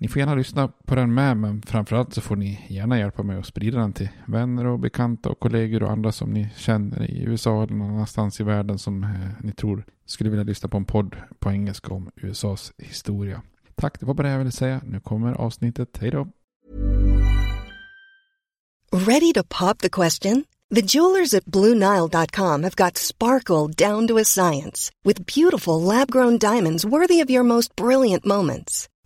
Ni får gärna lyssna på den med, men framförallt så får ni gärna hjälpa mig att sprida den till vänner och bekanta och kollegor och andra som ni känner i USA eller någon annanstans i världen som eh, ni tror skulle vilja lyssna på en podd på engelska om USAs historia. Tack, det var bara det jag ville säga. Nu kommer avsnittet. Hej då! Ready to pop the question? The jewelers at BlueNile.com have got sparkle down to a science with beautiful lab-grown diamonds worthy of your most brilliant moments.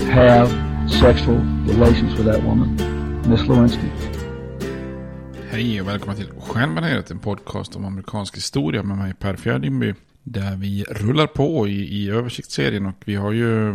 have sexual relations with that woman, Miss Lewinsky. Hej och välkomna till Stjärnbaneret, en podcast om amerikansk historia med mig Per Fjärdingby. Där vi rullar på i, i översiktsserien och vi har ju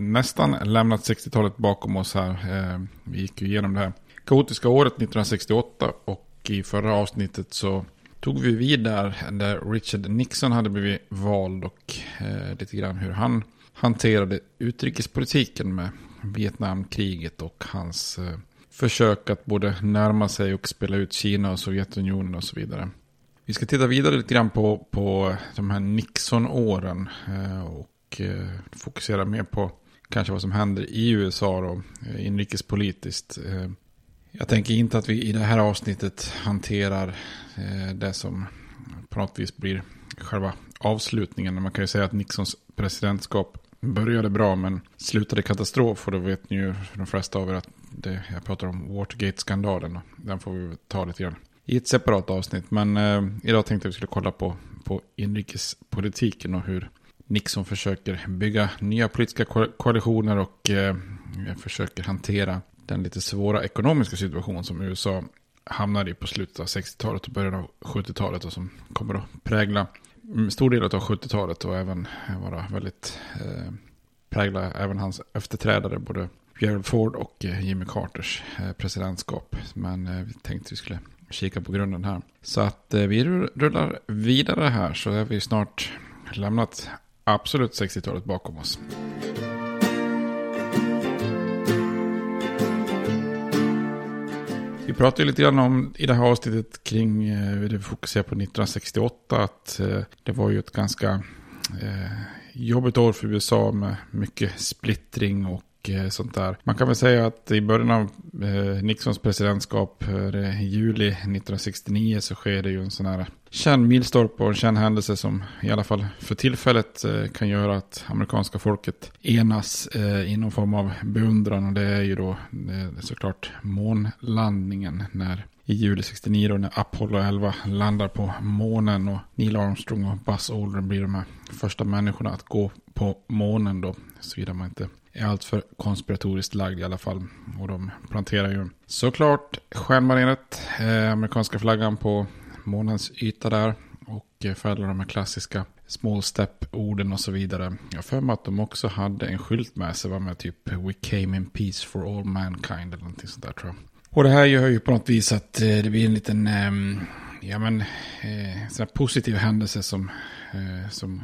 nästan lämnat 60-talet bakom oss här. Eh, vi gick ju igenom det här kaotiska året 1968 och i förra avsnittet så tog vi vid där, där Richard Nixon hade blivit vald och eh, lite grann hur han hanterade utrikespolitiken med Vietnamkriget och hans eh, försök att både närma sig och spela ut Kina och Sovjetunionen och så vidare. Vi ska titta vidare lite grann på, på de här Nixon-åren eh, och eh, fokusera mer på kanske vad som händer i USA då, inrikespolitiskt. Jag tänker inte att vi i det här avsnittet hanterar det som på något vis blir själva avslutningen. Man kan ju säga att Nixons presidentskap började bra men slutade katastrof. Och då vet ni ju de flesta av er att det, jag pratar om Watergate-skandalen. Den får vi ta lite grann i ett separat avsnitt. Men eh, idag tänkte vi skulle kolla på, på inrikespolitiken och hur Nixon försöker bygga nya politiska ko koalitioner och eh, försöker hantera den lite svåra ekonomiska situation som USA hamnade i på slutet av 60-talet och början av 70-talet och som kommer att prägla Mm, stor del av 70-talet och även eh, vara väldigt eh, prägla även hans efterträdare både Gerald Ford och eh, Jimmy Carters eh, presidentskap. Men eh, vi tänkte vi skulle kika på grunden här. Så att eh, vi rullar vidare här så har vi snart lämnat absolut 60-talet bakom oss. Vi pratade lite grann om i det här avsnittet kring, eh, det vi fokuserar på 1968, att eh, det var ju ett ganska eh, jobbigt år för USA med mycket splittring och och eh, sånt där. Man kan väl säga att i början av eh, Nixons presidentskap, eh, i juli 1969, så sker det ju en sån här känd milstolpe och en känd händelse som i alla fall för tillfället kan göra att amerikanska folket enas i någon form av beundran. Och det är ju då såklart månlandningen när i juli 69 då när Apollo 11 landar på månen och Neil Armstrong och Buzz Aldrin blir de här första människorna att gå på månen då. Såvida man inte är alltför konspiratoriskt lagd i alla fall. Och de planterar ju såklart stjärnbaneret, eh, amerikanska flaggan på månens yta där. Och eh, fäller de här klassiska small step-orden och så vidare. Jag för mig att de också hade en skylt med sig, var med typ We came in peace for all mankind eller någonting sånt där tror jag. Och det här gör ju på något vis att eh, det blir en liten, eh, ja men, eh, sån positiv händelse som, eh, som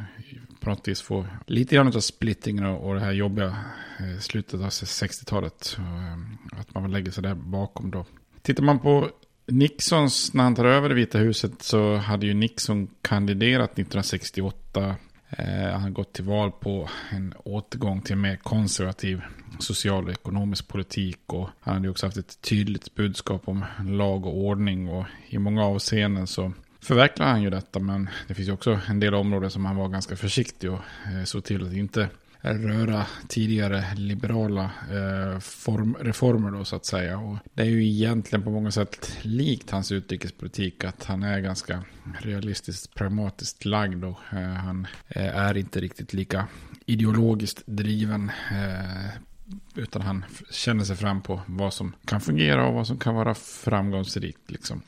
på något vis får lite grann av splittringen och det här jobbiga eh, slutet av 60-talet. Eh, att man lägger sig där bakom då. Tittar man på Nixons, när han tar över det Vita huset så hade ju Nixon kandiderat 1968 eh, han har gått till val på en återgång till en mer konservativ social och ekonomisk politik. Och han hade också haft ett tydligt budskap om lag och ordning. Och i många avseenden så förverkligar han ju detta. Men det finns ju också en del områden som han var ganska försiktig och eh, såg till att inte röra tidigare liberala eh, form, reformer då så att säga. Och det är ju egentligen på många sätt likt hans utrikespolitik att han är ganska realistiskt pragmatiskt lagd och eh, han eh, är inte riktigt lika ideologiskt driven eh, utan han känner sig fram på vad som kan fungera och vad som kan vara framgångsrikt. Liksom.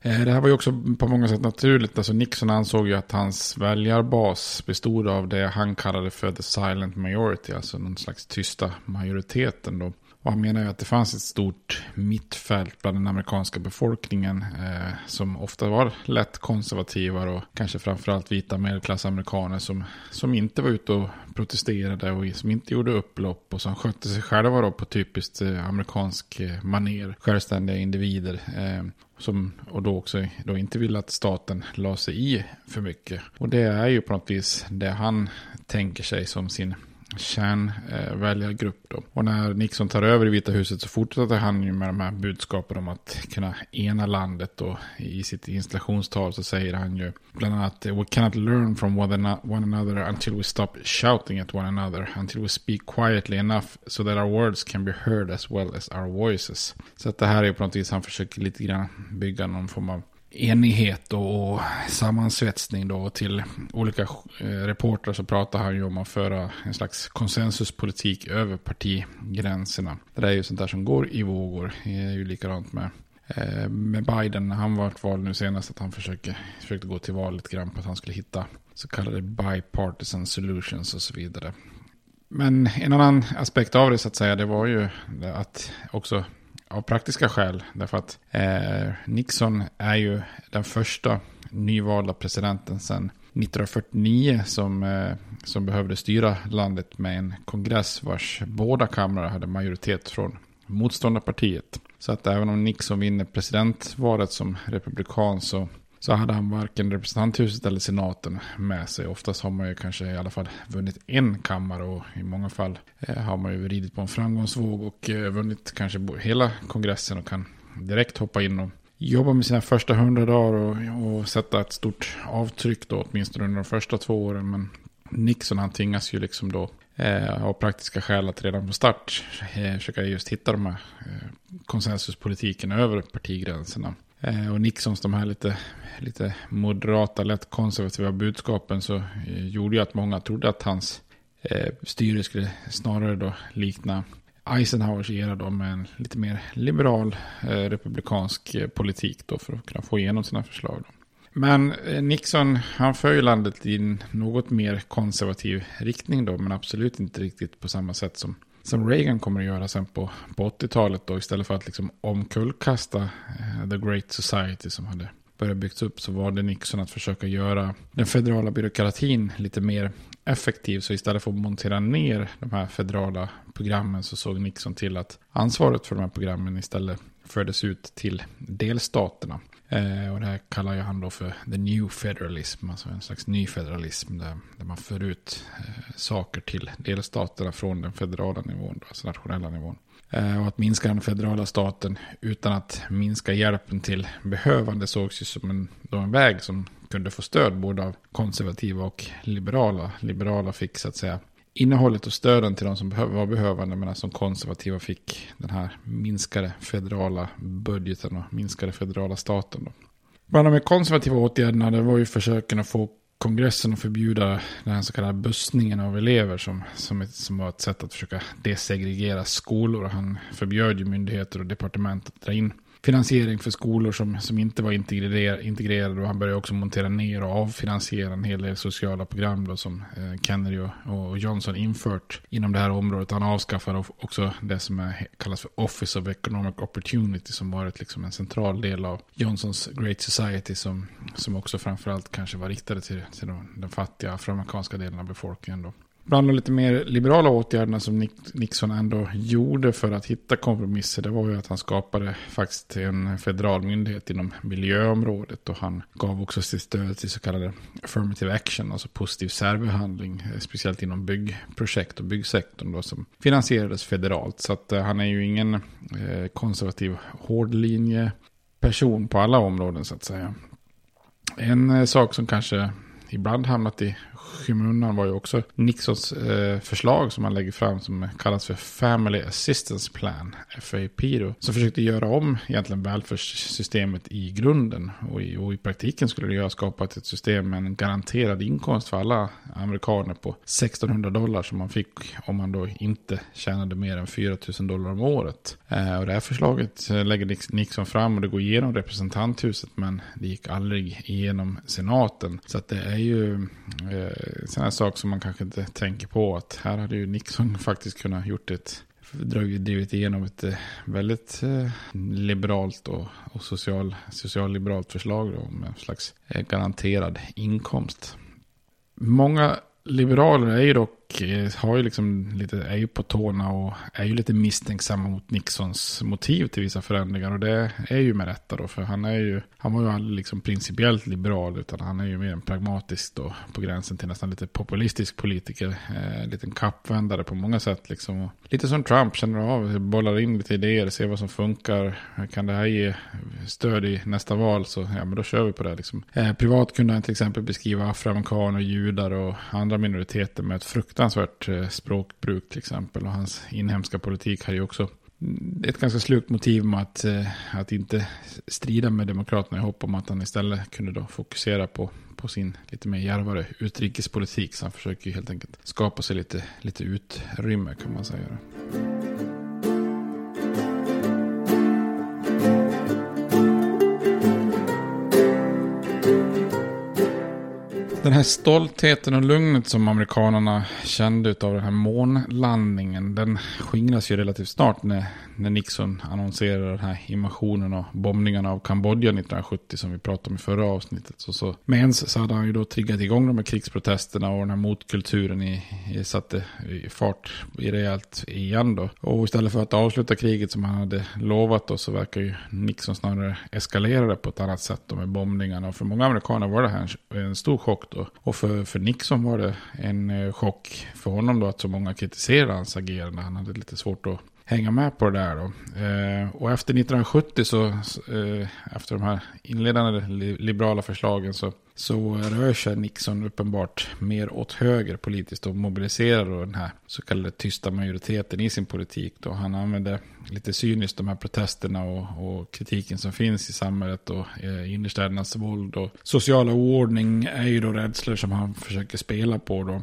Eh, det här var ju också på många sätt naturligt. Alltså Nixon ansåg ju att hans väljarbas bestod av det han kallade för the silent majority. Alltså någon slags tysta majoriteten då. Och han menar ju att det fanns ett stort mittfält bland den amerikanska befolkningen. Eh, som ofta var lätt konservativa och kanske framförallt vita medelklassamerikaner som, som inte var ute och protesterade och som inte gjorde upplopp och som skötte sig själva då på typiskt eh, amerikansk eh, maner. Självständiga individer. Eh, som, och då också då inte vill att staten la sig i för mycket. Och det är ju på något vis det han tänker sig som sin kärnväljargrupp. Eh, då. Och när Nixon tar över i Vita huset så fortsätter han ju med de här budskapen om att kunna ena landet. Och i sitt installationstal så säger han ju bland annat We cannot learn from one another until we stop shouting at one another. Until we speak quietly enough so that our words can be heard as well as our voices. Så att det här är på något vis han försöker lite grann bygga någon form av enighet och, sammansvetsning då till olika eh, reportrar så pratar han ju om att föra en slags konsensuspolitik över partigränserna. Det är ju sånt där som går i vågor. Det är ju likadant med, eh, med Biden när han var val nu senast att han försökte, försökte gå till val lite grann på att han skulle hitta så kallade bipartisan solutions och så vidare. Men en annan aspekt av det så att säga det var ju att också av praktiska skäl. Därför att eh, Nixon är ju den första nyvalda presidenten sedan 1949 som, eh, som behövde styra landet med en kongress vars båda kamrar hade majoritet från motståndarpartiet. Så att även om Nixon vinner presidentvalet som republikan så så hade han varken representanthuset eller senaten med sig. Oftast har man ju kanske i alla fall vunnit en kammare och i många fall eh, har man ju ridit på en framgångsvåg och eh, vunnit kanske hela kongressen och kan direkt hoppa in och jobba med sina första hundra dagar och, och sätta ett stort avtryck då åtminstone under de första två åren. Men Nixon han tvingas ju liksom då eh, av praktiska skäl att redan från start eh, försöka just hitta de här eh, konsensuspolitiken över partigränserna. Eh, och Nixons de här lite, lite moderata, lätt konservativa budskapen så eh, gjorde ju att många trodde att hans eh, styre skulle snarare då likna Eisenhowers era då med en lite mer liberal eh, republikansk politik då för att kunna få igenom sina förslag. Då. Men Nixon, han för ju landet i en något mer konservativ riktning då, men absolut inte riktigt på samma sätt som som Reagan kommer att göra sen på, på 80-talet då istället för att liksom omkullkasta eh, The Great Society som hade börjat byggas upp så var det Nixon att försöka göra den federala byråkratin lite mer effektiv. Så istället för att montera ner de här federala programmen så såg Nixon till att ansvaret för de här programmen istället fördes ut till delstaterna. Eh, och det här kallar ju han då för the new federalism, alltså en slags ny federalism där, där man för ut eh, saker till delstaterna från den federala nivån, då, alltså nationella nivån. Eh, och att minska den federala staten utan att minska hjälpen till behövande sågs ju som en, då en väg som kunde få stöd både av konservativa och liberala. Liberala fick så att säga innehållet och stöden till de som var behövande medan som konservativa fick den här minskade federala budgeten och minskade federala staten. Då. Bland de mer konservativa åtgärderna det var ju försöken att få kongressen att förbjuda den här så kallade bussningen av elever som, som, ett, som var ett sätt att försöka desegregera skolor. Han förbjöd ju myndigheter och departement att dra in finansiering för skolor som, som inte var integrerade. Och han började också montera ner och avfinansiera en hel del sociala program då, som eh, Kennedy och, och, Johnson infört inom det här området. Han avskaffade också det som är, kallas för Office of Economic Opportunity som varit liksom en central del av Johnsons Great Society som, som också framförallt kanske var riktade till, till den fattiga afroamerikanska delen av befolkningen. Då bland de lite mer liberala åtgärderna som Nixon ändå gjorde för att hitta kompromisser, det var ju att han skapade faktiskt en federal myndighet inom miljöområdet och han gav också sitt stöd till så kallade affirmative action, alltså positiv särbehandling, eh, speciellt inom byggprojekt och byggsektorn då som finansierades federalt. Så att eh, han är ju ingen eh, konservativ hårdlinje person på alla områden så att säga. En sak som kanske ibland hamnat i skymundan var ju också Nixons eh, förslag som han lägger fram som kallas för Family Assistance Plan, FAP då. Som försökte göra om egentligen välfärdssystemet i grunden. Och i, och i praktiken skulle det ju ha skapat ett system med en garanterad inkomst för alla amerikaner på 1600 dollar som man fick om man då inte tjänade mer än 4000 dollar om året. Eh, och det här förslaget eh, lägger Nixon fram och det går igenom representanthuset men det gick aldrig igenom senaten. Så att det är ju eh, sådana saker som man kanske inte tänker på. Att här hade ju Nixon faktiskt kunnat gjort ett drivit igenom ett eh, väldigt eh, liberalt och, och social, socialliberalt förslag då, med en slags eh, garanterad inkomst. Många liberaler är ju dock, och eh, har ju liksom lite, är ju på tårna och är ju lite misstänksamma mot Nixons motiv till vissa förändringar. Och det är ju med rätta då, för han är ju, han var ju aldrig liksom principiellt liberal, utan han är ju mer en pragmatisk då, på gränsen till nästan lite populistisk politiker. Eh, liten kappvändare på många sätt liksom. Och lite som Trump, känner av, bollar in lite idéer, ser vad som funkar. Kan det här ge stöd i nästa val så, ja men då kör vi på det liksom. Eh, privat kunde han till exempel beskriva afroamerikaner, judar och andra minoriteter med ett frukt fruktansvärt eh, språkbruk till exempel. Och hans inhemska politik hade ju också ett ganska slukt motiv med att, eh, att inte strida med Demokraterna i hopp om att han istället kunde då fokusera på, på sin lite mer järvare utrikespolitik. Så han försöker ju helt enkelt skapa sig lite, lite utrymme kan man säga. Den här stoltheten och lugnet som amerikanerna kände av den här månlandningen, den skingras ju relativt snart när, när Nixon annonserar den här invasionen och bombningarna av Kambodja 1970 som vi pratade om i förra avsnittet. Så, så, med ens så hade han ju då triggat igång de här krigsprotesterna och den här motkulturen i, i, satte i fart i rejält igen då. Och istället för att avsluta kriget som han hade lovat då så verkar ju Nixon snarare eskalera det på ett annat sätt då med bombningarna. Och för många amerikaner var det här en, en stor chock och, Och för, för Nixon var det en eh, chock för honom då att så många kritiserade hans agerande. Han hade lite svårt att hänga med på det där då. Eh, och efter 1970 så, eh, efter de här inledande liberala förslagen så, så rör sig Nixon uppenbart mer åt höger politiskt och mobiliserar då den här så kallade tysta majoriteten i sin politik. Då. Han använder lite cyniskt de här protesterna och, och kritiken som finns i samhället och eh, innerstädernas våld och sociala oordning är ju då rädslor som han försöker spela på då.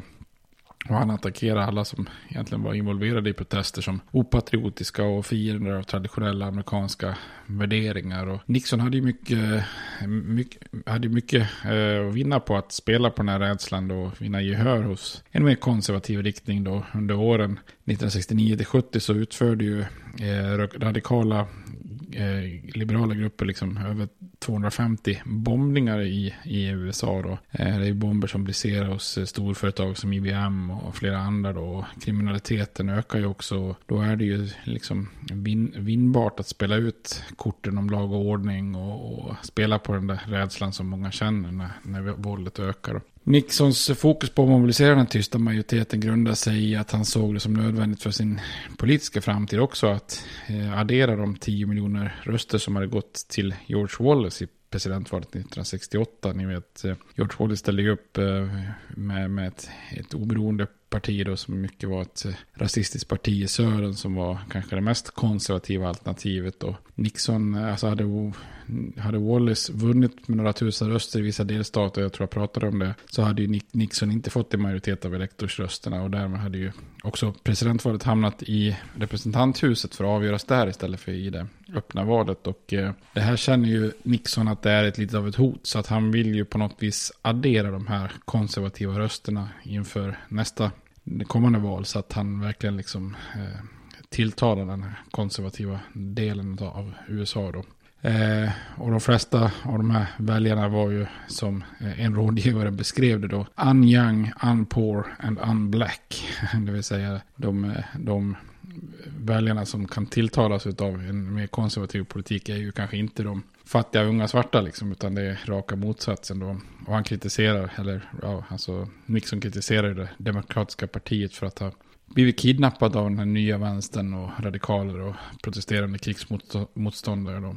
Och han attackerar alla som egentligen var involverade i protester som opatriotiska och fiender av traditionella amerikanska värderingar. Och Nixon hade ju mycket, mycket, hade mycket eh, att vinna på att spela på den här rädslan och vinna gehör hos en mer konservativ riktning då. Under åren 1969-70 så utförde ju eh, radikala eh, liberala grupper liksom över 250 bombningar i, i USA. Då. Eh, det är bomber som briserar hos eh, storföretag som IBM och flera andra. Då. Kriminaliteten ökar ju också. Då är det ju liksom vin, vinnbart att spela ut korten om lag och ordning och, och spela på den där rädslan som många känner när, när våldet ökar. Nixons fokus på att mobilisera den tysta majoriteten grundar sig i att han såg det som nödvändigt för sin politiska framtid också att eh, addera de 10 miljoner röster som hade gått till George Wallace i presidentvalet 1968. Ni vet, eh, George Wallace ställde ju upp eh, med, med ett, ett oberoende parti då som mycket var ett rasistiskt parti i södern som var kanske det mest konservativa alternativet. Och Nixon eh, alltså hade hade Wallace vunnit med några tusen röster i vissa delstater, jag tror jag pratade om det, så hade ju Nixon inte fått en majoritet av elektorsrösterna och därmed hade ju också presidentvalet hamnat i representanthuset för att avgöras där istället för i det öppna valet. Och eh, det här känner ju Nixon att det är ett litet av ett hot, så att han vill ju på något vis addera de här konservativa rösterna inför nästa kommande val så att han verkligen liksom eh, tilltalar den konservativa delen av USA då. Eh, och de flesta av de här väljarna var ju som eh, en rådgivare beskrev det då. Unyoung, unpoor and unblack. det vill säga de, de väljarna som kan tilltalas av en mer konservativ politik är ju kanske inte de fattiga unga svarta liksom, utan det är raka motsatsen då. Och han kritiserar, eller ja, alltså Nixon kritiserar det demokratiska partiet för att ha blivit kidnappad av den här nya vänstern och radikaler och protesterande krigsmotståndare då.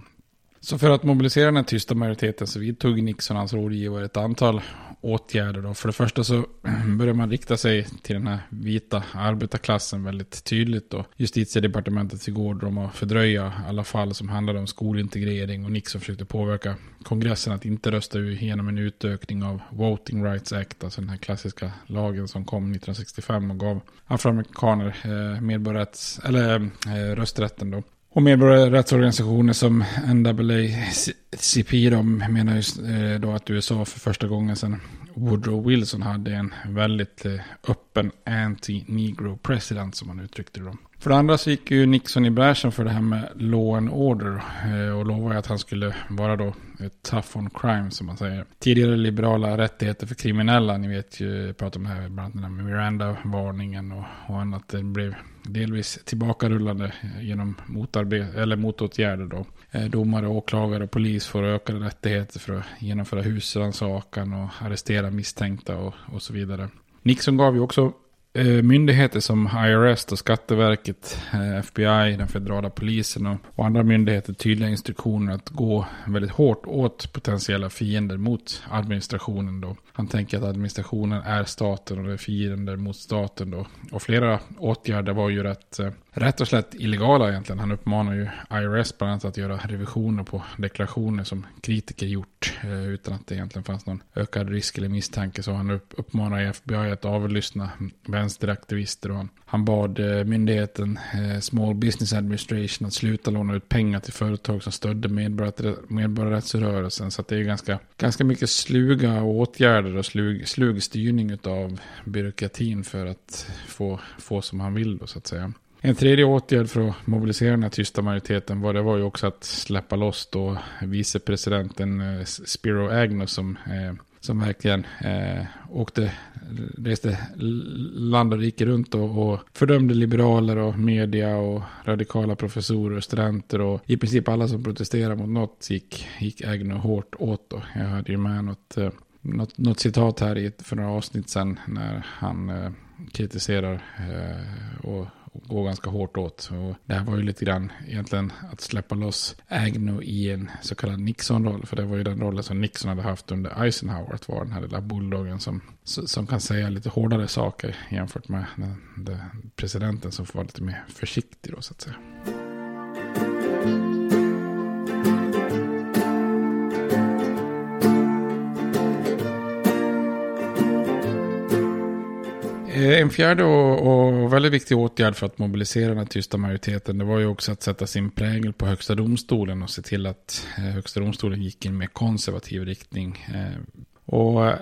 Så för att mobilisera den tysta majoriteten så vidtog Nixon och hans rådgivare ett antal åtgärder. Då. För det första så började man rikta sig till den här vita arbetarklassen väldigt tydligt. Då. Justitiedepartementet fick om att fördröja alla fall som handlade om skolintegrering och Nixon försökte påverka kongressen att inte rösta igenom en utökning av Voting Rights Act, alltså den här klassiska lagen som kom 1965 och gav afroamerikaner eh, medborgarrätts, eller eh, rösträtten då. Och medborgarrättsorganisationer som NAACP de menar ju eh, då att USA för första gången sedan Woodrow Wilson hade en väldigt eh, öppen anti-negro president som man uttryckte det. För det andra så gick ju Nixon i bräschen för det här med law and order eh, och lovade att han skulle vara då tough on crime som man säger. Tidigare liberala rättigheter för kriminella, ni vet ju, jag om det här, bland annat med Miranda-varningen och, och annat. Det blev delvis tillbakarullande eh, genom eller motåtgärder då. Eh, domare, åklagare och polis får ökade rättigheter för att genomföra husrannsakan och arrestera misstänkta och, och så vidare. Nixon gav ju också Eh, myndigheter som IRS och Skatteverket, eh, FBI, den federala polisen och, och, andra myndigheter tydliga instruktioner att gå väldigt hårt åt potentiella fiender mot administrationen. Då. Han tänker att administrationen är staten och det är fiender mot staten. Då. Och flera åtgärder var ju rätt eh, rätt och slätt illegala egentligen. Han uppmanar ju IRS bland annat att göra revisioner på deklarationer som kritiker gjort eh, utan att det egentligen fanns någon ökad risk eller misstanke. Så han uppmanar FBI att avlyssna vänsteraktivister och han, han bad eh, myndigheten Small Business Administration att sluta låna ut pengar till företag som stödde medborgarrättsrörelsen. Så det är ganska, ganska mycket sluga åtgärder och slug, slugstyrning av byråkratin för att få, få som han vill då så att säga. En tredje åtgärd för att mobilisera den här tysta majoriteten var det var ju också att släppa loss då vicepresidenten eh, Spiro Agnew som, eh, som verkligen eh, åkte, reste land och rike runt och, och fördömde liberaler och media och radikala professorer och studenter och i princip alla som protesterade mot något gick, gick Agnew hårt åt då. Jag hade ju med något, eh, något, något citat här i, för några avsnitt sedan när han eh, kritiserar eh, och går ganska hårt åt. Och det här var ju lite grann egentligen att släppa loss Agnew i en så kallad Nixon-roll. För det var ju den rollen som Nixon hade haft under Eisenhower. Att vara den här lilla bulldoggen som, som kan säga lite hårdare saker jämfört med den, den presidenten som får vara lite mer försiktig då så att säga. Eh, en fjärde och, och, väldigt viktig åtgärd för att mobilisera den tysta majoriteten det var ju också att sätta sin prägel på högsta domstolen och se till att eh, högsta domstolen gick i en mer konservativ riktning. Eh, och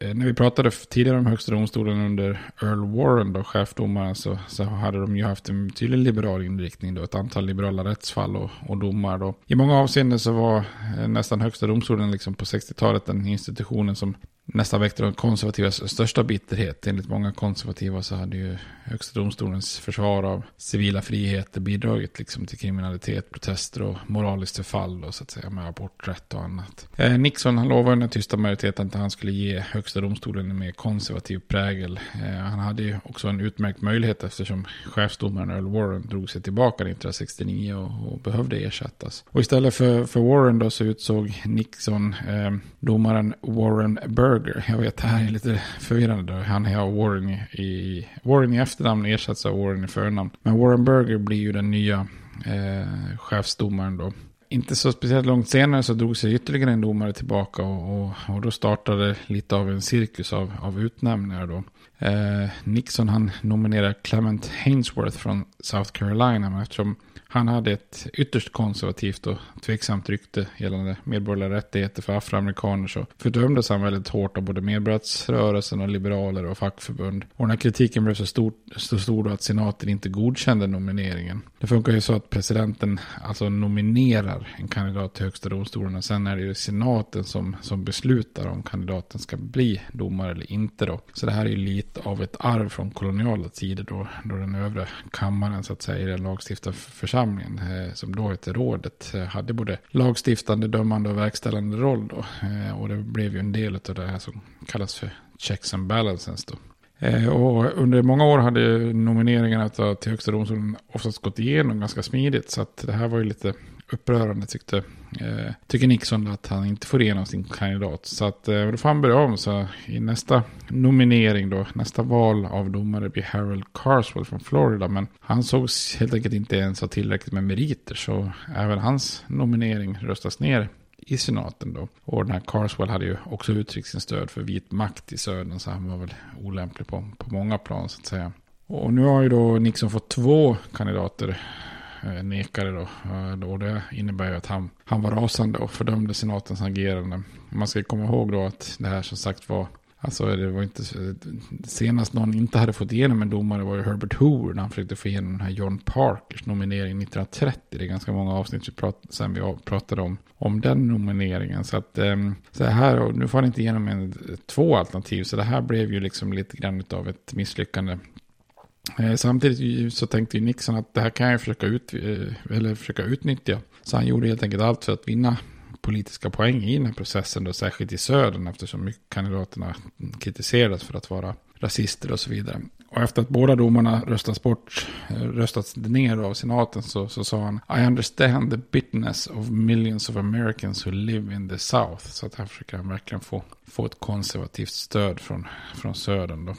när vi pratade tidigare om högsta domstolen under Earl Warren, då chefdomaren, så, så hade de ju haft en tydlig liberal inriktning då, ett antal liberala rättsfall och, och domar då. I många avseenden så var nästan högsta domstolen liksom på 60-talet den institutionen som nästan väckte de konservativas största bitterhet. Enligt många konservativa så hade ju högsta domstolens försvar av civila friheter bidragit liksom till kriminalitet, protester och moraliskt förfall och så att säga med aborträtt och annat. Eh, Nixon han lovade den tysta majoriteten att han skulle ge högsta domstolen en mer konservativ prägel. Eh, han hade ju också en utmärkt möjlighet eftersom chefsdomaren Earl Warren drog sig tillbaka 1969 och, och behövde ersättas. Och istället för, för Warren då så utsåg Nixon eh, domaren Warren Berger. Jag vet, det här är lite förvirrande. Då. Han är Warren i, Warren i efternamn ersätts av Warren i förnamn. Men Warren Berger blir ju den nya eh, chefsdomaren då. Inte så speciellt långt senare så drog sig ytterligare en domare tillbaka och, och, och då startade lite av en cirkus av, av utnämningar då. Eh, Nixon han nominerade Clement Hainsworth från South Carolina men eftersom han hade ett ytterst konservativt och tveksamt rykte gällande medborgerliga rättigheter för afroamerikaner så fördömdes han väldigt hårt av både medborgarrättsrörelsen och liberaler och fackförbund. Och den här kritiken blev så stor, så stor då att senaten inte godkände nomineringen. Det funkar ju så att presidenten alltså nominerar en kandidat till högsta domstolen och sen är det ju senaten som, som beslutar om kandidaten ska bli domare eller inte då. Så det här är ju lite av ett arv från koloniala tider då, då den övre kammaren så att säga i den lagstiftande församlingen församlingen, eh, som då hette rådet eh, hade både lagstiftande, dömande och verkställande roll då. Eh, och det blev ju en del av det här som kallas för checks and balances då. Och under många år hade nomineringarna till högsta domstolen oftast gått igenom ganska smidigt. Så att det här var ju lite upprörande tyckte, eh, tycker Nixon att han inte får igenom sin kandidat. Så att eh, då får han börja om. Så i nästa nominering då, nästa val av domare blir Harold Carswell från Florida. Men han sågs helt enkelt inte ens ha tillräckligt med meriter. Så även hans nominering röstas ner i senaten då. Och den här Carswell hade ju också uttryckt sin stöd för vit makt i södern. Så han var väl olämplig på, på många plan så att säga. Och nu har ju då Nixon fått två kandidater Eh, nekade då. Eh, och det innebär ju att han, han var rasande och fördömde senatens agerande. Man ska komma ihåg då att det här som sagt var Alltså det var inte senast någon inte hade fått igenom en domare var ju Herbert Hoover när han försökte få igenom den här John Parkers nominering 1930. Det är ganska många avsnitt vi prat, sen vi pratade om, om den nomineringen. Så att ehm, så här, och nu får han inte igenom en, två alternativ. Så det här blev ju liksom lite grann av ett misslyckande Eh, samtidigt så tänkte ju Nixon att det här kan jag försöka, ut, eh, eller försöka utnyttja. Så han gjorde helt enkelt allt för att vinna politiska poäng i den här processen, då, särskilt i södern eftersom kandidaterna kritiserades för att vara rasister och så vidare. Och efter att båda domarna röstats bort, eh, röstats ner av senaten så, så sa han I understand the bitterness of millions of Americans who live in the South. Så att här försöker han verkligen få, få ett konservativt stöd från, från södern då.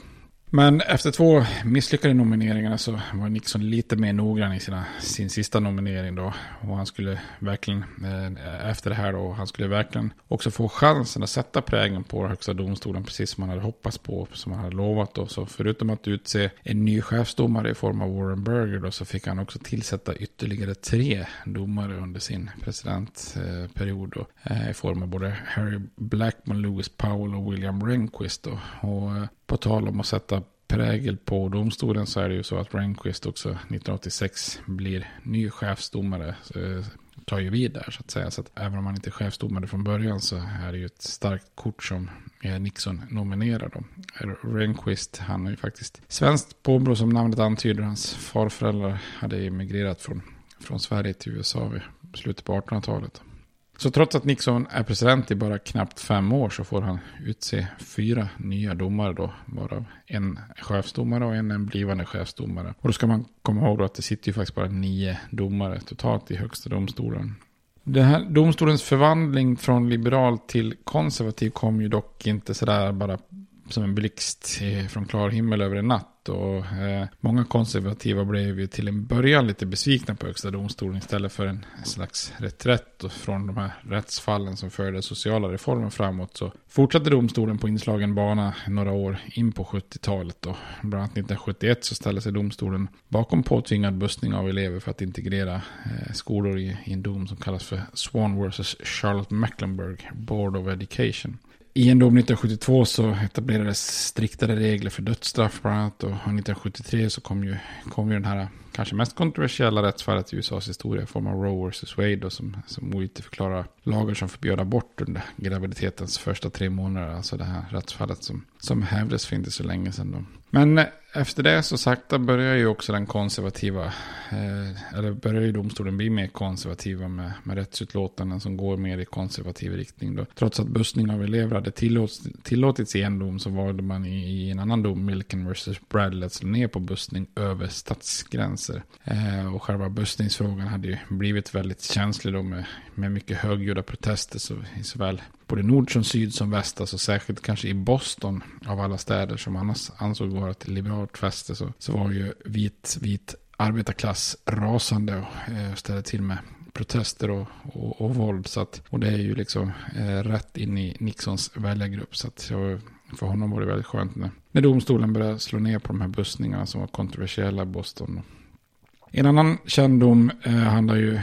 Men efter två misslyckade nomineringar så var Nixon lite mer noggrann i sina, sin sista nominering då. Och han skulle verkligen, eh, efter det här då, han skulle verkligen också få chansen att sätta prägen på högsta domstolen. Precis som han hade hoppats på, som han hade lovat då. Så förutom att utse en ny chefsdomare i form av Warren Burger då, så fick han också tillsätta ytterligare tre domare under sin presidentperiod då. Eh, I form av både Harry Blackman, Lewis Powell och William Rehnquist då. Och eh, på tal om att sätta prägel på domstolen så är det ju så att Rehnquist också 1986 blir ny chefsdomare. Eh, tar ju vid där så att säga. Så att även om han inte är chefsdomare från början så är det ju ett starkt kort som eh, Nixon nominerar då. Eh, Rehnquist, han är ju faktiskt svenskt påbrå som namnet antyder. Hans farföräldrar hade emigrerat från, från Sverige till USA vid slutet på 1800-talet. Så trots att Nixon är president i bara knappt fem år så får han utse fyra nya domare då. Varav en chefsdomare och en, en blivande chefsdomare. Och då ska man komma ihåg då att det sitter ju faktiskt bara nio domare totalt i högsta domstolen. Den här domstolens förvandling från liberal till konservativ kom ju dock inte sådär bara som en blixt eh, från klar himmel över en natt. Och, eh, många konservativa blev ju till en början lite besvikna på högsta domstolen istället för en slags reträtt från de här rättsfallen som förde sociala reformer framåt. Så fortsatte domstolen på inslagen bana några år in på 70-talet. Bland annat 1971 så ställde sig domstolen bakom påtvingad bussning av elever för att integrera eh, skolor i, i en dom som kallas för Swan vs. Charlotte Mecklenburg Board of Education i en dom 1972 så etablerades striktare regler för dödsstraff bland annat. Och 1973 så kom ju, kom ju den här kanske mest kontroversiella rättsfallet i USAs historia i form av Roe vs. Wade. Då, som, som ogiltigförklarar lagar som förbjöd abort under graviditetens första tre månader. Alltså det här rättsfallet som, som hävdes för inte så länge sedan. Då. Men efter det så sakta börjar ju också den konservativa, eh, eller börjar ju domstolen bli mer konservativa med, med rättsutlåtanden som går mer i konservativ riktning. Då. Trots att bussning av elever hade tillåts, tillåtits i en dom så valde man i, i en annan dom, Milken vs. Bradley, att slå ner på bussning över statsgränser. Eh, och själva bussningsfrågan hade ju blivit väldigt känslig då med, med mycket högljudda protester så, i såväl både nord som syd som väst, alltså särskilt kanske i Boston av alla städer som annars ansåg vara ett liberalt fäste så, så var ju vit, vit arbetarklass rasande och eh, ställde till med protester och, och, och, våld. Så att, och det är ju liksom eh, rätt in i Nixons väljargrupp. Så att jag, för honom var det väldigt skönt när, när domstolen började slå ner på de här bussningarna som var kontroversiella i Boston. En annan kändom eh, handlar ju,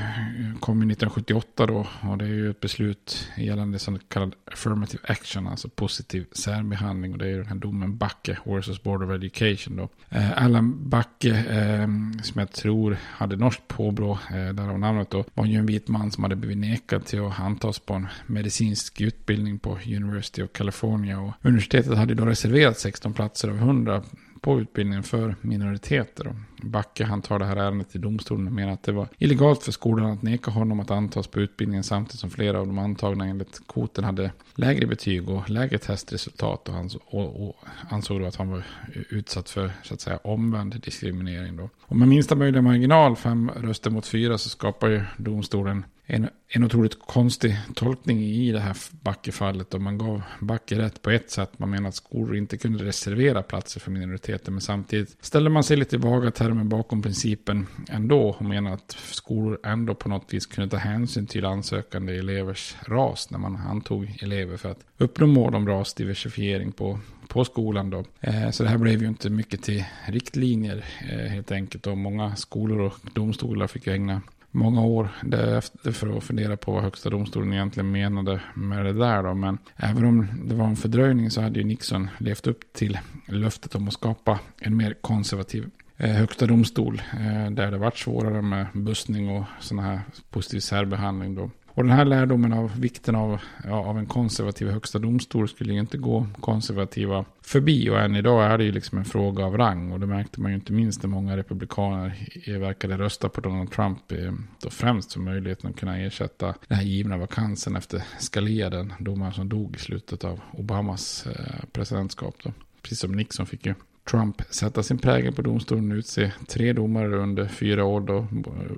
kom 1978 då. Och det är ju ett beslut gällande så kallad affirmative action. Alltså positiv särbehandling. Och det är ju den här domen Backe versus Board of Education då. Eh, Allan Backe, eh, som jag tror hade norskt påbrå, eh, därav namnet då. Var ju en vit man som hade blivit nekad till att antas på en medicinsk utbildning på University of California. Och universitetet hade då reserverat 16 platser av 100 på utbildningen för minoriteter. Backe han tar det här ärendet till domstolen och menar att det var illegalt för skolan att neka honom att antas på utbildningen samtidigt som flera av de antagna enligt kvoten hade lägre betyg och lägre testresultat och, han, och, och ansåg då att han var utsatt för så att säga omvänd diskriminering. Då. Och med minsta möjliga marginal, fem röster mot fyra, så skapar ju domstolen en, en otroligt konstig tolkning i det här Backe-fallet. Och man gav Backe rätt på ett sätt. Man menar att skolor inte kunde reservera platser för minoriteter. Men samtidigt ställde man sig lite i vaga termer bakom principen ändå. Och menar att skolor ändå på något vis kunde ta hänsyn till ansökande elevers ras när man antog elever för att uppnå mål om rasdiversifiering på på skolan då. Eh, så det här blev ju inte mycket till riktlinjer eh, helt enkelt. Och många skolor och domstolar fick ägna många år därefter för att fundera på vad högsta domstolen egentligen menade med det där. Då. Men även om det var en fördröjning så hade ju Nixon levt upp till löftet om att skapa en mer konservativ Eh, högsta domstol. Eh, där det varit svårare med bussning och sådana här positiv särbehandling. Då. Och den här lärdomen av vikten av, ja, av en konservativ högsta domstol skulle ju inte gå konservativa förbi. Och än idag är det ju liksom en fråga av rang. Och det märkte man ju inte minst när många republikaner verkade rösta på Donald Trump. Eh, då främst för möjligheten att kunna ersätta den här givna vakansen efter Scalia, den domaren som dog i slutet av Obamas presidentskap. Då. Precis som Nixon fick ju Trump sätta sin prägel på domstolen och utse tre domare under fyra år. Då,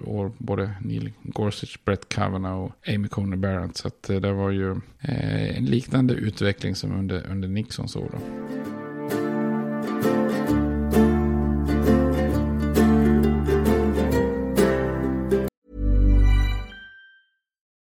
år både Neil Gorsuch, Brett Kavanaugh och Amy Coney Barrett. Så att eh, det var ju eh, en liknande utveckling som under, under Nixons år. Då.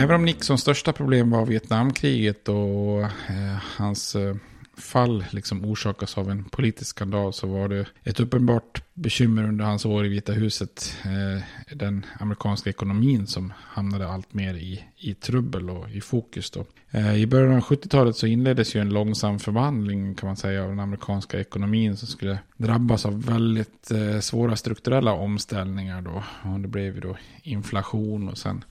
Även om Nixons största problem var Vietnamkriget och eh, hans eh, fall liksom orsakas av en politisk skandal så var det ett uppenbart bekymmer under hans år i Vita huset. Eh, den amerikanska ekonomin som hamnade allt mer i, i trubbel och i fokus. Då. Eh, I början av 70-talet så inleddes ju en långsam förvandling kan man säga av den amerikanska ekonomin som skulle drabbas av väldigt eh, svåra strukturella omställningar då. Och det blev ju då inflation och sen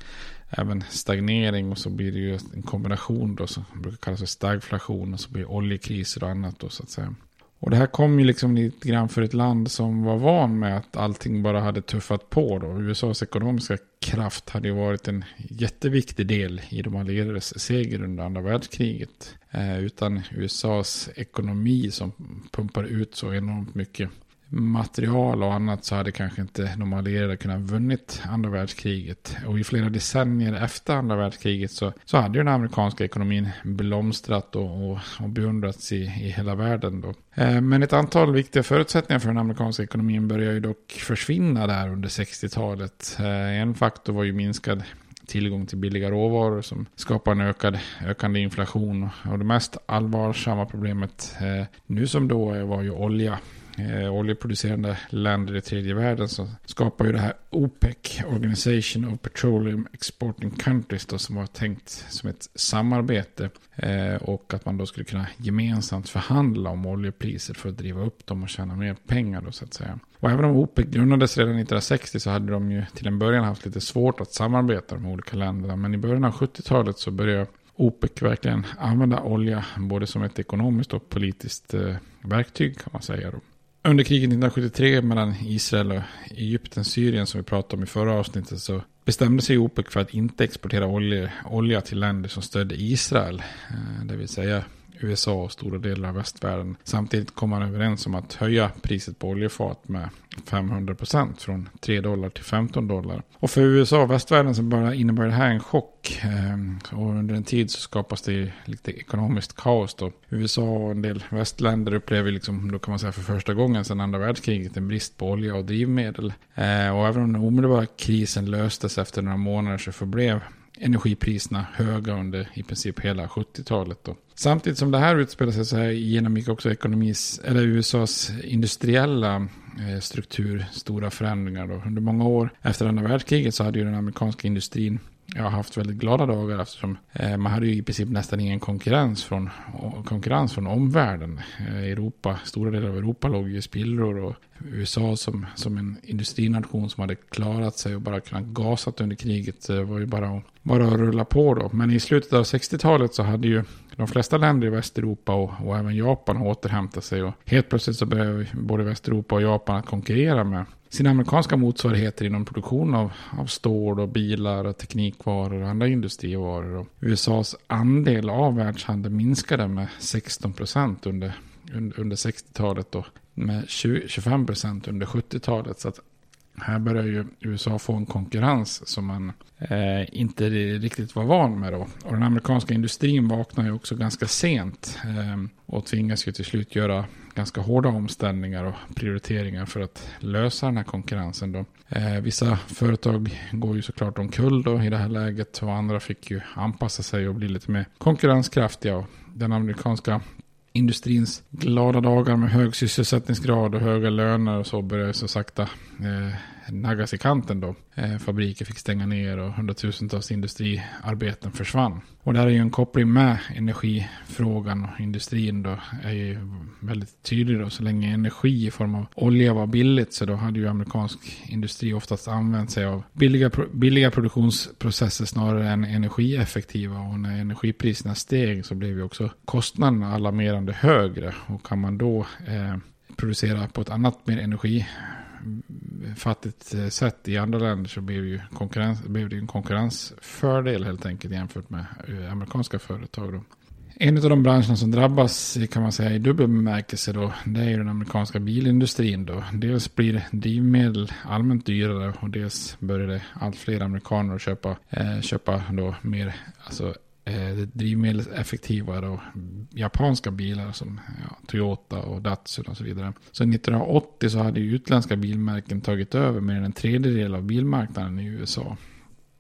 även stagnering och så blir det ju en kombination då som brukar kallas för stagflation och så blir det oljekriser och annat då så att säga. Och det här kom ju liksom lite grann för ett land som var van med att allting bara hade tuffat på då. USAs ekonomiska kraft hade ju varit en jätteviktig del i de allierades seger under andra världskriget. Eh, utan USAs ekonomi som pumpar ut så enormt mycket material och annat så hade kanske inte de allierade kunnat vunnit andra världskriget. Och i flera decennier efter andra världskriget så, så hade ju den amerikanska ekonomin blomstrat och, och, och beundrats i, i hela världen. Då. Eh, men ett antal viktiga förutsättningar för den amerikanska ekonomin började ju dock försvinna där under 60-talet. Eh, en faktor var ju minskad tillgång till billiga råvaror som skapar en ökad, ökande inflation. Och det mest allvarsamma problemet eh, nu som då var ju olja eh, oljeproducerande länder i tredje världen så skapar ju det här OPEC, Organization of Petroleum Exporting Countries, då, som var tänkt som ett samarbete. Eh, och att man då skulle kunna gemensamt förhandla om oljepriser för att driva upp dem och tjäna mer pengar då så att säga. Och även om OPEC grundades redan 1960 så hade de ju till en början haft lite svårt att samarbeta de olika länderna. Men i början av 70-talet så började OPEC verkligen använda olja både som ett ekonomiskt och politiskt eh, verktyg kan man säga. Då. Under kriget 1973 mellan Israel och Egypten, Syrien som vi pratade om i förra avsnittet så bestämde sig OPEC för att inte exportera olja, olja till länder som stödde Israel. Eh, det vill säga USA och stora delar av västvärlden. Samtidigt kom man överens om att höja priset på oljefat med 500 procent från 3 dollar till 15 dollar. Och för USA och västvärlden så bara innebär det här en chock. Ehm, och under en tid så skapas det lite ekonomiskt kaos då. USA och en del västländer upplever liksom, då kan man säga för första gången sedan andra världskriget en brist på olja och drivmedel. Ehm, och även om den omedelbara krisen löstes efter några månader så förblev energipriserna höga under i princip hela 70-talet. Då. Samtidigt som det här utspelar sig så här genomgick också ekonomis, eller USAs industriella eh, struktur stora förändringar. Då. Under många år efter andra världskriget så hade ju den amerikanska industrin jag har haft väldigt glada dagar eftersom eh, man hade ju i princip nästan ingen konkurrens från, konkurrens från omvärlden. Eh, Europa, stora delar av Europa låg ju i spillror och USA som, som en industrination som hade klarat sig och bara kunnat gasat under kriget eh, var ju bara, bara att rulla på då. Men i slutet av 60-talet så hade ju de flesta länder i Västeuropa och, och även Japan återhämtat sig och helt plötsligt så behöver både Västeuropa och Japan att konkurrera med sina amerikanska motsvarigheter inom produktion av, av stål och bilar och teknikvaror och andra industrivaror. Och USAs andel av världshandeln minskade med 16 procent under, under, under 60-talet och med 20, 25 procent under 70-talet. Så att här börjar ju USA få en konkurrens som man eh, inte riktigt var van med då. Och den amerikanska industrin vaknar ju också ganska sent eh, och tvingas ju till slut göra ganska hårda omställningar och prioriteringar för att lösa den här konkurrensen. Då. Eh, vissa företag går ju såklart omkull då i det här läget och andra fick ju anpassa sig och bli lite mer konkurrenskraftiga. Och den amerikanska industrins glada dagar med hög sysselsättningsgrad och höga löner och så började så sakta eh, naggas i kanten då. Eh, fabriker fick stänga ner och hundratusentals industriarbeten försvann. Och det här är ju en koppling med energifrågan och industrin då är ju väldigt tydlig då. Så länge energi i form av olja var billigt så då hade ju amerikansk industri oftast använt sig av billiga, billiga produktionsprocesser snarare än energieffektiva. Och när energipriserna steg så blev ju också kostnaderna alarmerande högre. Och kan man då eh, producera på ett annat mer energi fattigt eh, sätt i andra länder så blev, ju konkurrens, blev det en konkurrensfördel helt enkelt jämfört med eh, amerikanska företag. Då. En av de branscherna som drabbas eh, kan man säga i dubbel bemärkelse då, det är ju den amerikanska bilindustrin då. Dels blir drivmedel allmänt dyrare och dels börjar det allt fler amerikaner att köpa, eh, köpa då mer alltså eh, drivmedelseffektivare och japanska bilar som ja, Toyota och Datsun och så vidare. Så 1980 så hade utländska bilmärken tagit över mer än en tredjedel av bilmarknaden i USA.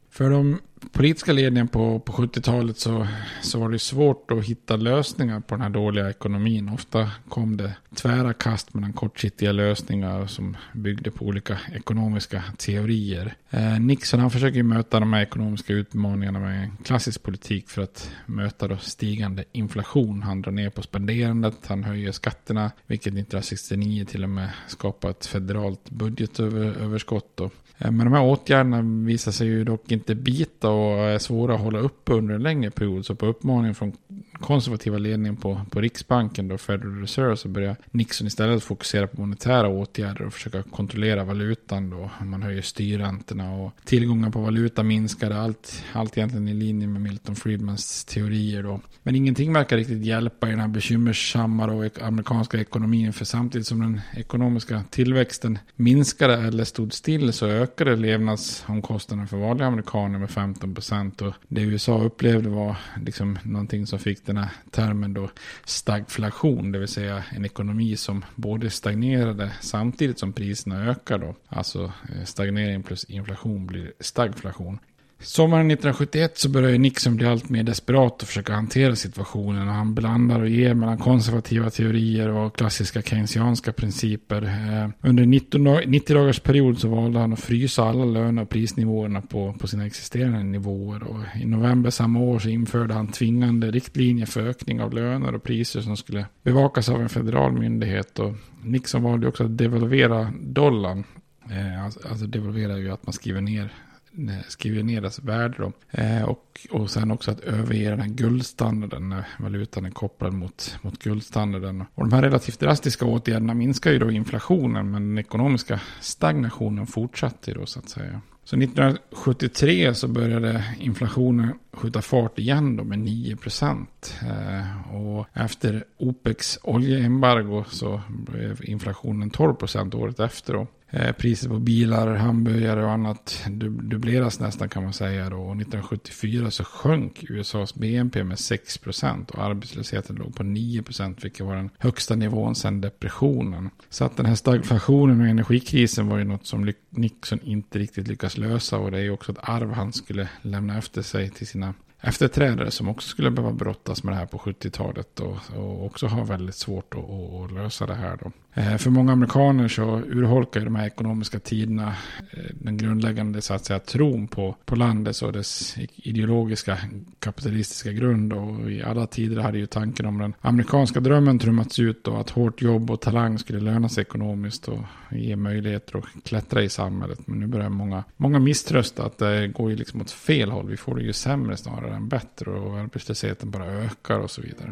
För de politiska ledningen på, på 70-talet så, så var det svårt att hitta lösningar på den här dåliga ekonomin. Ofta kom det tvära kast mellan kortsiktiga lösningar som byggde på olika ekonomiska teorier. Eh, Nixon han försöker möta de här ekonomiska utmaningarna med en klassisk politik för att möta då stigande inflation. Han drar ner på spenderandet, han höjer skatterna, vilket 1969 till och med skapar ett federalt budgetöverskott. Eh, Eh, men de här åtgärderna visar sig ju dock inte bita och är svåra att hålla uppe under en längre period. Så på uppmaning från konservativa ledningen på, på Riksbanken, då Federal Reserve, så börjar Nixon istället fokusera på monetära åtgärder och försöka kontrollera valutan. Då. Man höjer styrräntorna och tillgången på valuta minskade. Allt, allt egentligen i linje med Milton Friedmans teorier. Då. Men ingenting verkar riktigt hjälpa i den här bekymmersamma då, amerikanska ekonomin. För samtidigt som den ekonomiska tillväxten minskade eller stod still så ökade ökade levnadsomkostnaderna för vanliga amerikaner med 15 procent. Och det USA upplevde var liksom någonting som fick den här termen då stagflation, det vill säga en ekonomi som både stagnerade samtidigt som priserna ökar då. Alltså eh, stagnering plus inflation blir stagflation. Sommaren 1971 så börjar Nixon bli allt mer desperat och försöka hantera situationen. och Han blandar och ger mellan konservativa teorier och klassiska keynesianska principer. Eh, under 90 dagars period så valde han att frysa alla löner och prisnivåerna på, på sina existerande nivåer. Och I november samma år så införde han tvingande riktlinjer för ökning av löner och priser som skulle bevakas av en federal myndighet. Och Nixon valde också att devalvera dollarn. Eh, alltså, alltså, devalvera är ju att man skriver ner Eh, skriver ner dess värde. Då. Eh, och, och sen också att överge den här guldstandarden när valutan är kopplad mot, mot guldstandarden. Och de här relativt drastiska åtgärderna minskar ju då inflationen men den ekonomiska stagnationen fortsatte då så att säga. Så 1973 så började inflationen skjuta fart igen då med 9 procent. Eh, och efter OPECs oljeembargo så blev inflationen 12 procent året efter. Då. Eh, Priset på bilar, hamburgare och annat dubbleras nästan kan man säga. Då. Och 1974 så sjönk USAs BNP med 6 procent och arbetslösheten låg på 9 procent, vilket var den högsta nivån sedan depressionen. Så att den här stagflationen och energikrisen var ju något som Nixon inte riktigt lyckas lösa och det är ju också ett arv han skulle lämna efter sig till sina efterträdare som också skulle behöva brottas med det här på 70-talet och, och också ha väldigt svårt att, att lösa det här. Då. Eh, för många amerikaner så urholkar de här ekonomiska tiderna eh, den grundläggande så att säga, tron på, på landet och dess ideologiska kapitalistiska grund. Och I alla tider hade ju tanken om den amerikanska drömmen trummats ut och att hårt jobb och talang skulle löna sig ekonomiskt och ge möjligheter att klättra i samhället. Men nu börjar många, många misströsta att det går ju liksom åt fel håll. Vi får det ju sämre snarare den bättre och arbetslösheten bara ökar och så vidare.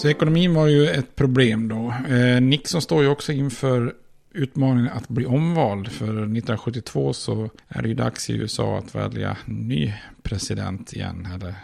Så ekonomin var ju ett problem då. Eh, Nixon står ju också inför utmaningen att bli omvald. För 1972 så är det ju dags i USA att välja ny president igen. Eller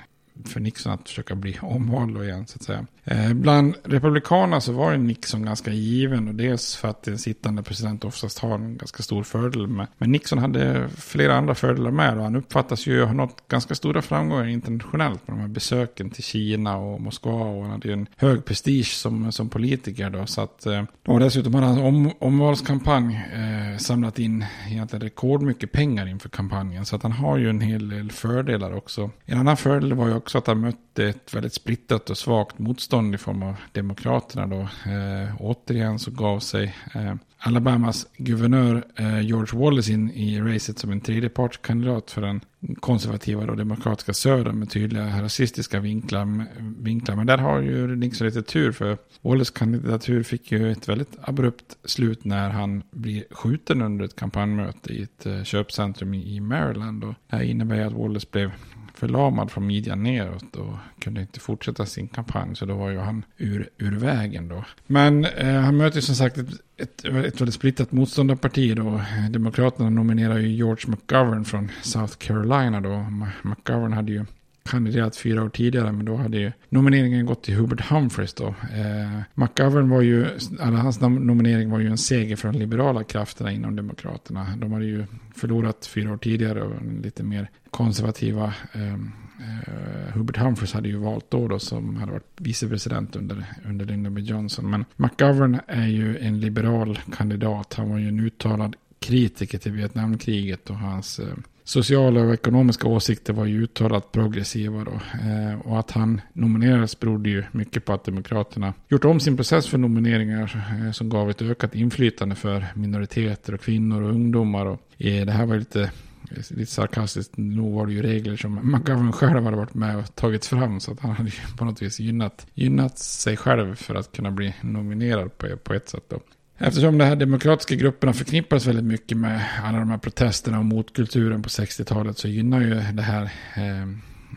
för Nixon att försöka bli omvald igen så att säga. Eh, bland republikanerna så var ju Nixon ganska given och dels för att den sittande president oftast har en ganska stor fördel med. Men Nixon hade flera andra fördelar med och han uppfattas ju ha nått ganska stora framgångar internationellt med de här besöken till Kina och Moskva och han hade ju en hög prestige som, som politiker då. Så att, eh, och dessutom hade hans om, omvalskampanj eh, samlat in egentligen rekordmycket pengar inför kampanjen. Så att han har ju en hel del fördelar också. En annan fördel var ju också att han mötte ett väldigt splittrat och svagt motstånd i form av Demokraterna då. Eh, återigen så gav sig eh, Alabamas guvernör eh, George Wallace in i racet som en tredjepartskandidat för den konservativa och demokratiska södern med tydliga rasistiska vinklar, vinklar. Men där har ju Nixon lite tur för Wallace kandidatur fick ju ett väldigt abrupt slut när han blir skjuten under ett kampanjmöte i ett eh, köpcentrum i Maryland. Och det här innebär att Wallace blev förlamad från midjan neråt och kunde inte fortsätta sin kampanj. Så då var ju han ur, ur vägen då. Men eh, han möter som sagt ett, ett, ett väldigt splittrat motståndarparti då. Demokraterna nominerar ju George McGovern från South Carolina då. McGovern hade ju kandiderat fyra år tidigare, men då hade ju nomineringen gått till Hubert Humphreys då. Eh, McGovern var ju, alla hans nominering var ju en seger för de liberala krafterna inom Demokraterna. De hade ju förlorat fyra år tidigare och lite mer konservativa ehm, eh, Hubert Humphreys hade ju valt då, då som hade varit vicepresident under, under Lyndon B. Johnson. Men McGovern är ju en liberal kandidat. Han var ju en uttalad kritiker till Vietnamkriget och hans eh, sociala och ekonomiska åsikter var ju uttalat progressiva då. Eh, och att han nominerades berodde ju mycket på att Demokraterna gjort om sin process för nomineringar eh, som gav ett ökat inflytande för minoriteter och kvinnor och ungdomar. Och, eh, det här var lite lite sarkastiskt, nog var det ju regler som McGovern själv hade varit med och tagit fram. Så att han hade ju på något vis gynnat, gynnat sig själv för att kunna bli nominerad på, på ett sätt. Då. Eftersom de här demokratiska grupperna förknippas väldigt mycket med alla de här protesterna och motkulturen på 60-talet så gynnar ju det här eh,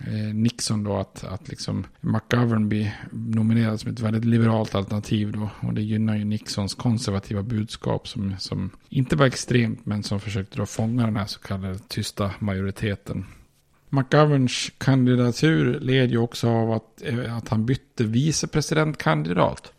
Eh, Nixon då att, att liksom McGovern blir nominerad som ett väldigt liberalt alternativ då. Och det gynnar ju Nixons konservativa budskap som, som inte var extremt men som försökte då fånga den här så kallade tysta majoriteten. McGoverns kandidatur led ju också av att, eh, att han bytte vicepresidentkandidat.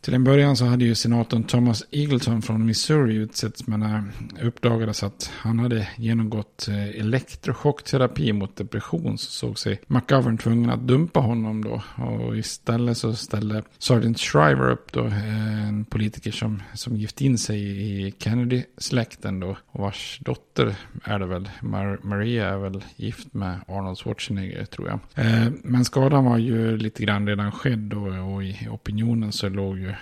Till en början så hade ju senatorn Thomas Eagleton från Missouri utsetts men det uppdagades att han hade genomgått eh, elektrochockterapi mot depression så såg sig McGovern tvungen att dumpa honom då. Och istället så ställde Sergeant Shriver upp då, eh, en politiker som, som gift in sig i Kennedy-släkten då. Och vars dotter är det väl, Mar Maria är väl gift med Arnold Schwarzenegger tror jag. Eh, men skadan var ju lite grann redan skedd då och i opinionen så låg ju ju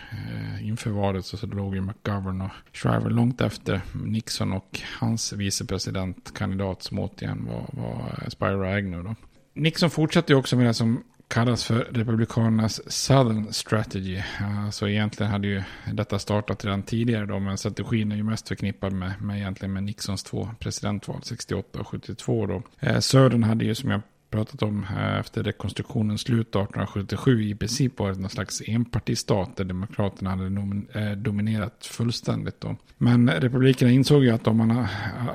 inför valet så, så låg ju McGovern och Shriver långt efter Nixon och hans vicepresidentkandidat som återigen var, var eh, Spiro Agnew. Då. Nixon fortsatte ju också med det som kallas för Republikanernas Southern Strategy. Alltså egentligen hade ju detta startat redan tidigare då, men strategin är ju mest förknippad med, med egentligen med Nixons två presidentval 68 och 72 då. Eh, Södern hade ju som jag pratat om efter rekonstruktionens slut 1877 i princip varit någon slags enpartistat där demokraterna hade eh, dominerat fullständigt. Då. Men republikerna insåg ju att, om man,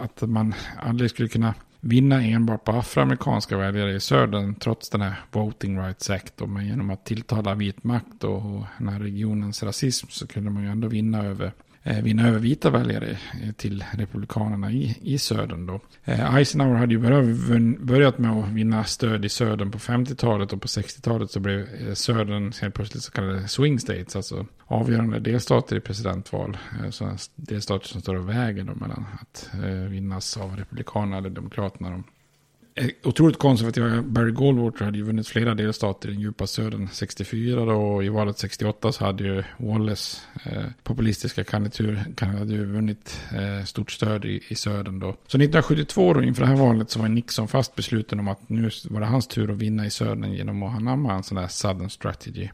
att man aldrig skulle kunna vinna enbart på afroamerikanska väljare i södern trots den här Voting Rights Act. Då. men genom att tilltala vit makt och den här regionens rasism så kunde man ju ändå vinna över Eh, vinna över vita väljare eh, till republikanerna i, i södern. Då. Eh, Eisenhower hade ju börjat med att vinna stöd i södern på 50-talet och på 60-talet så blev södern helt plötsligt så kallade swing states, alltså avgörande delstater i presidentval. Så delstater som står och väger då mellan att vinnas av republikanerna eller demokraterna. Då. Eh, otroligt konservativa Barry Goldwater hade ju vunnit flera delstater i den djupa södern 64 då, och i valet 68 så hade ju Wallace eh, populistiska kandidatur hade ju vunnit eh, stort stöd i, i södern då. Så 1972 då inför det här valet så var Nixon fast besluten om att nu var det hans tur att vinna i södern genom att anamma en sån där Southern Strategy.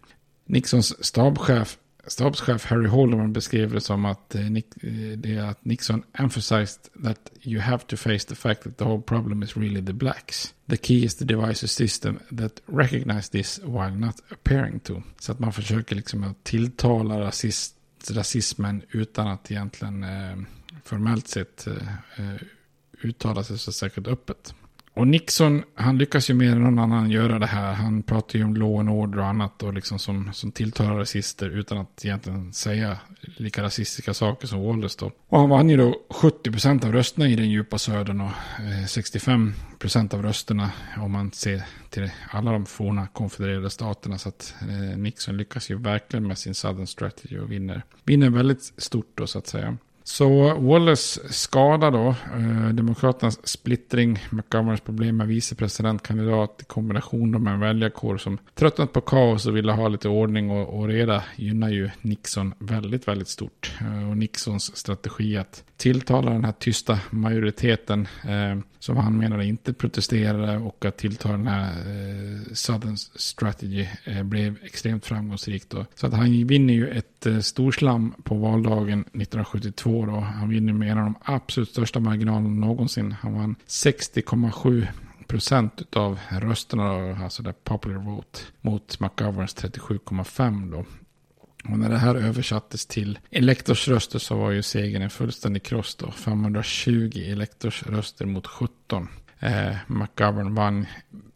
Nixons stabschef stabschef Harry Holderman beskrev det som att, eh, eh, det att Nixon emphasized that you have to face the fact that the whole problem is really the blacks. The key is to devise a system that recognize this while not appearing to. Så att man försöker liksom att tilltala rasist, rasismen utan att egentligen eh, formellt sett eh, eh uttala sig så säkert öppet. Och Nixon, han lyckas ju mer än någon annan göra det här. Han pratar ju om law and order och annat och liksom som, som tilltalar rasister utan att egentligen säga lika rasistiska saker som Wallace då. Och han vann ju då 70% av rösterna i den djupa södern och eh, 65% av rösterna om man ser till alla de forna konfedererade staterna. Så att eh, Nixon lyckas ju verkligen med sin Southern Strategy och vinner, vinner väldigt stort då så att säga. Så Wallace skada då, eh, Demokraternas splittring, McGoverns problem med vicepresidentkandidat i kombination med en väljarkår som tröttnat på kaos och ville ha lite ordning och, och reda gynnar ju Nixon väldigt, väldigt stort. Eh, och Nixons strategi att tilltala den här tysta majoriteten eh, som han menade inte protesterade och att tilltala den här eh, Southern Strategy eh, blev extremt framgångsrikt. Då. Så att han vinner ju ett ett eh, storslam på valdagen 1972 då. Han vinner med en av de absolut största marginalerna någonsin. Han vann 60,7 procent av rösterna, alltså det popular vote, mot McGoverns 37,5 då. Och när det här översattes till elektorsröster så var ju segern en fullständig kross då. 520 elektorsröster mot 17. Eh, McGovern vann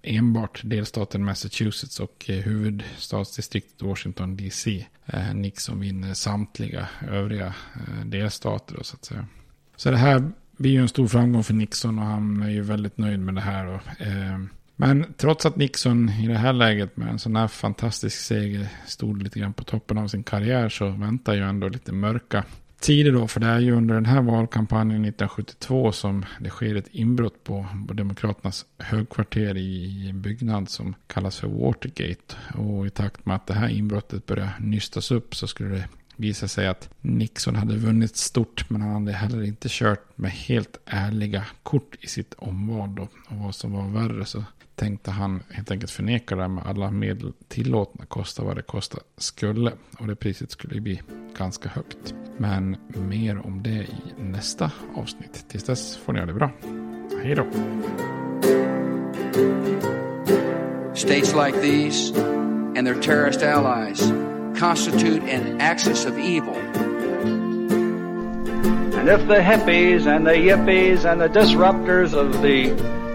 enbart delstaten Massachusetts och eh, huvudstadsdistriktet Washington DC. Eh, Nixon vinner samtliga övriga eh, delstater då, så att säga. Så det här blir ju en stor framgång för Nixon och han är ju väldigt nöjd med det här. Då. eh, men trots att Nixon i det här läget med en sån här fantastisk seger stod lite grann på toppen av sin karriär så väntar ju ändå lite mörka tider då. För det är ju under den här valkampanjen 1972 som det sker ett inbrott på, Demokraternas högkvarter i en byggnad som kallas för Watergate. Och i takt med att det här inbrottet börjar nystas upp så skulle det visa sig att Nixon hade vunnit stort men han hade heller inte kört med helt ärliga kort i sitt omval. Då. Och vad som var värre så tänkte han helt enkelt förneka det med alla medel tillåtna, kosta vad det kosta skulle. Och det priset skulle bli ganska högt. Men mer om det i nästa avsnitt. Tills dess får ni ha det bra. Hej då! States like these and their terrorist allies constitute an axis of evil. And if the hippies and the yippies and the disruptors of the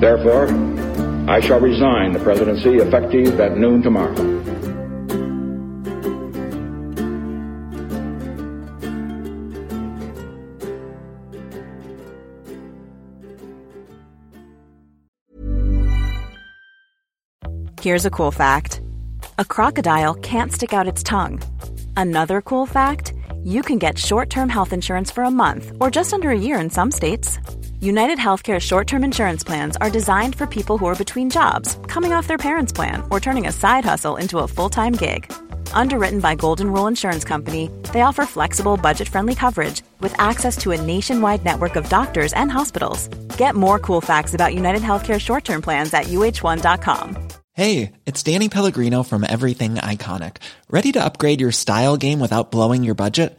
Therefore, I shall resign the presidency effective at noon tomorrow. Here's a cool fact a crocodile can't stick out its tongue. Another cool fact you can get short term health insurance for a month or just under a year in some states. United Healthcare short term insurance plans are designed for people who are between jobs, coming off their parents' plan, or turning a side hustle into a full time gig. Underwritten by Golden Rule Insurance Company, they offer flexible, budget friendly coverage with access to a nationwide network of doctors and hospitals. Get more cool facts about United Healthcare short term plans at uh1.com. Hey, it's Danny Pellegrino from Everything Iconic. Ready to upgrade your style game without blowing your budget?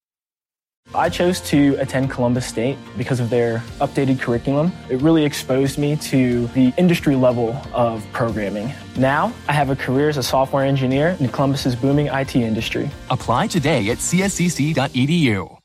I chose to attend Columbus State because of their updated curriculum. It really exposed me to the industry level of programming. Now, I have a career as a software engineer in Columbus's booming IT industry. Apply today at cscc.edu.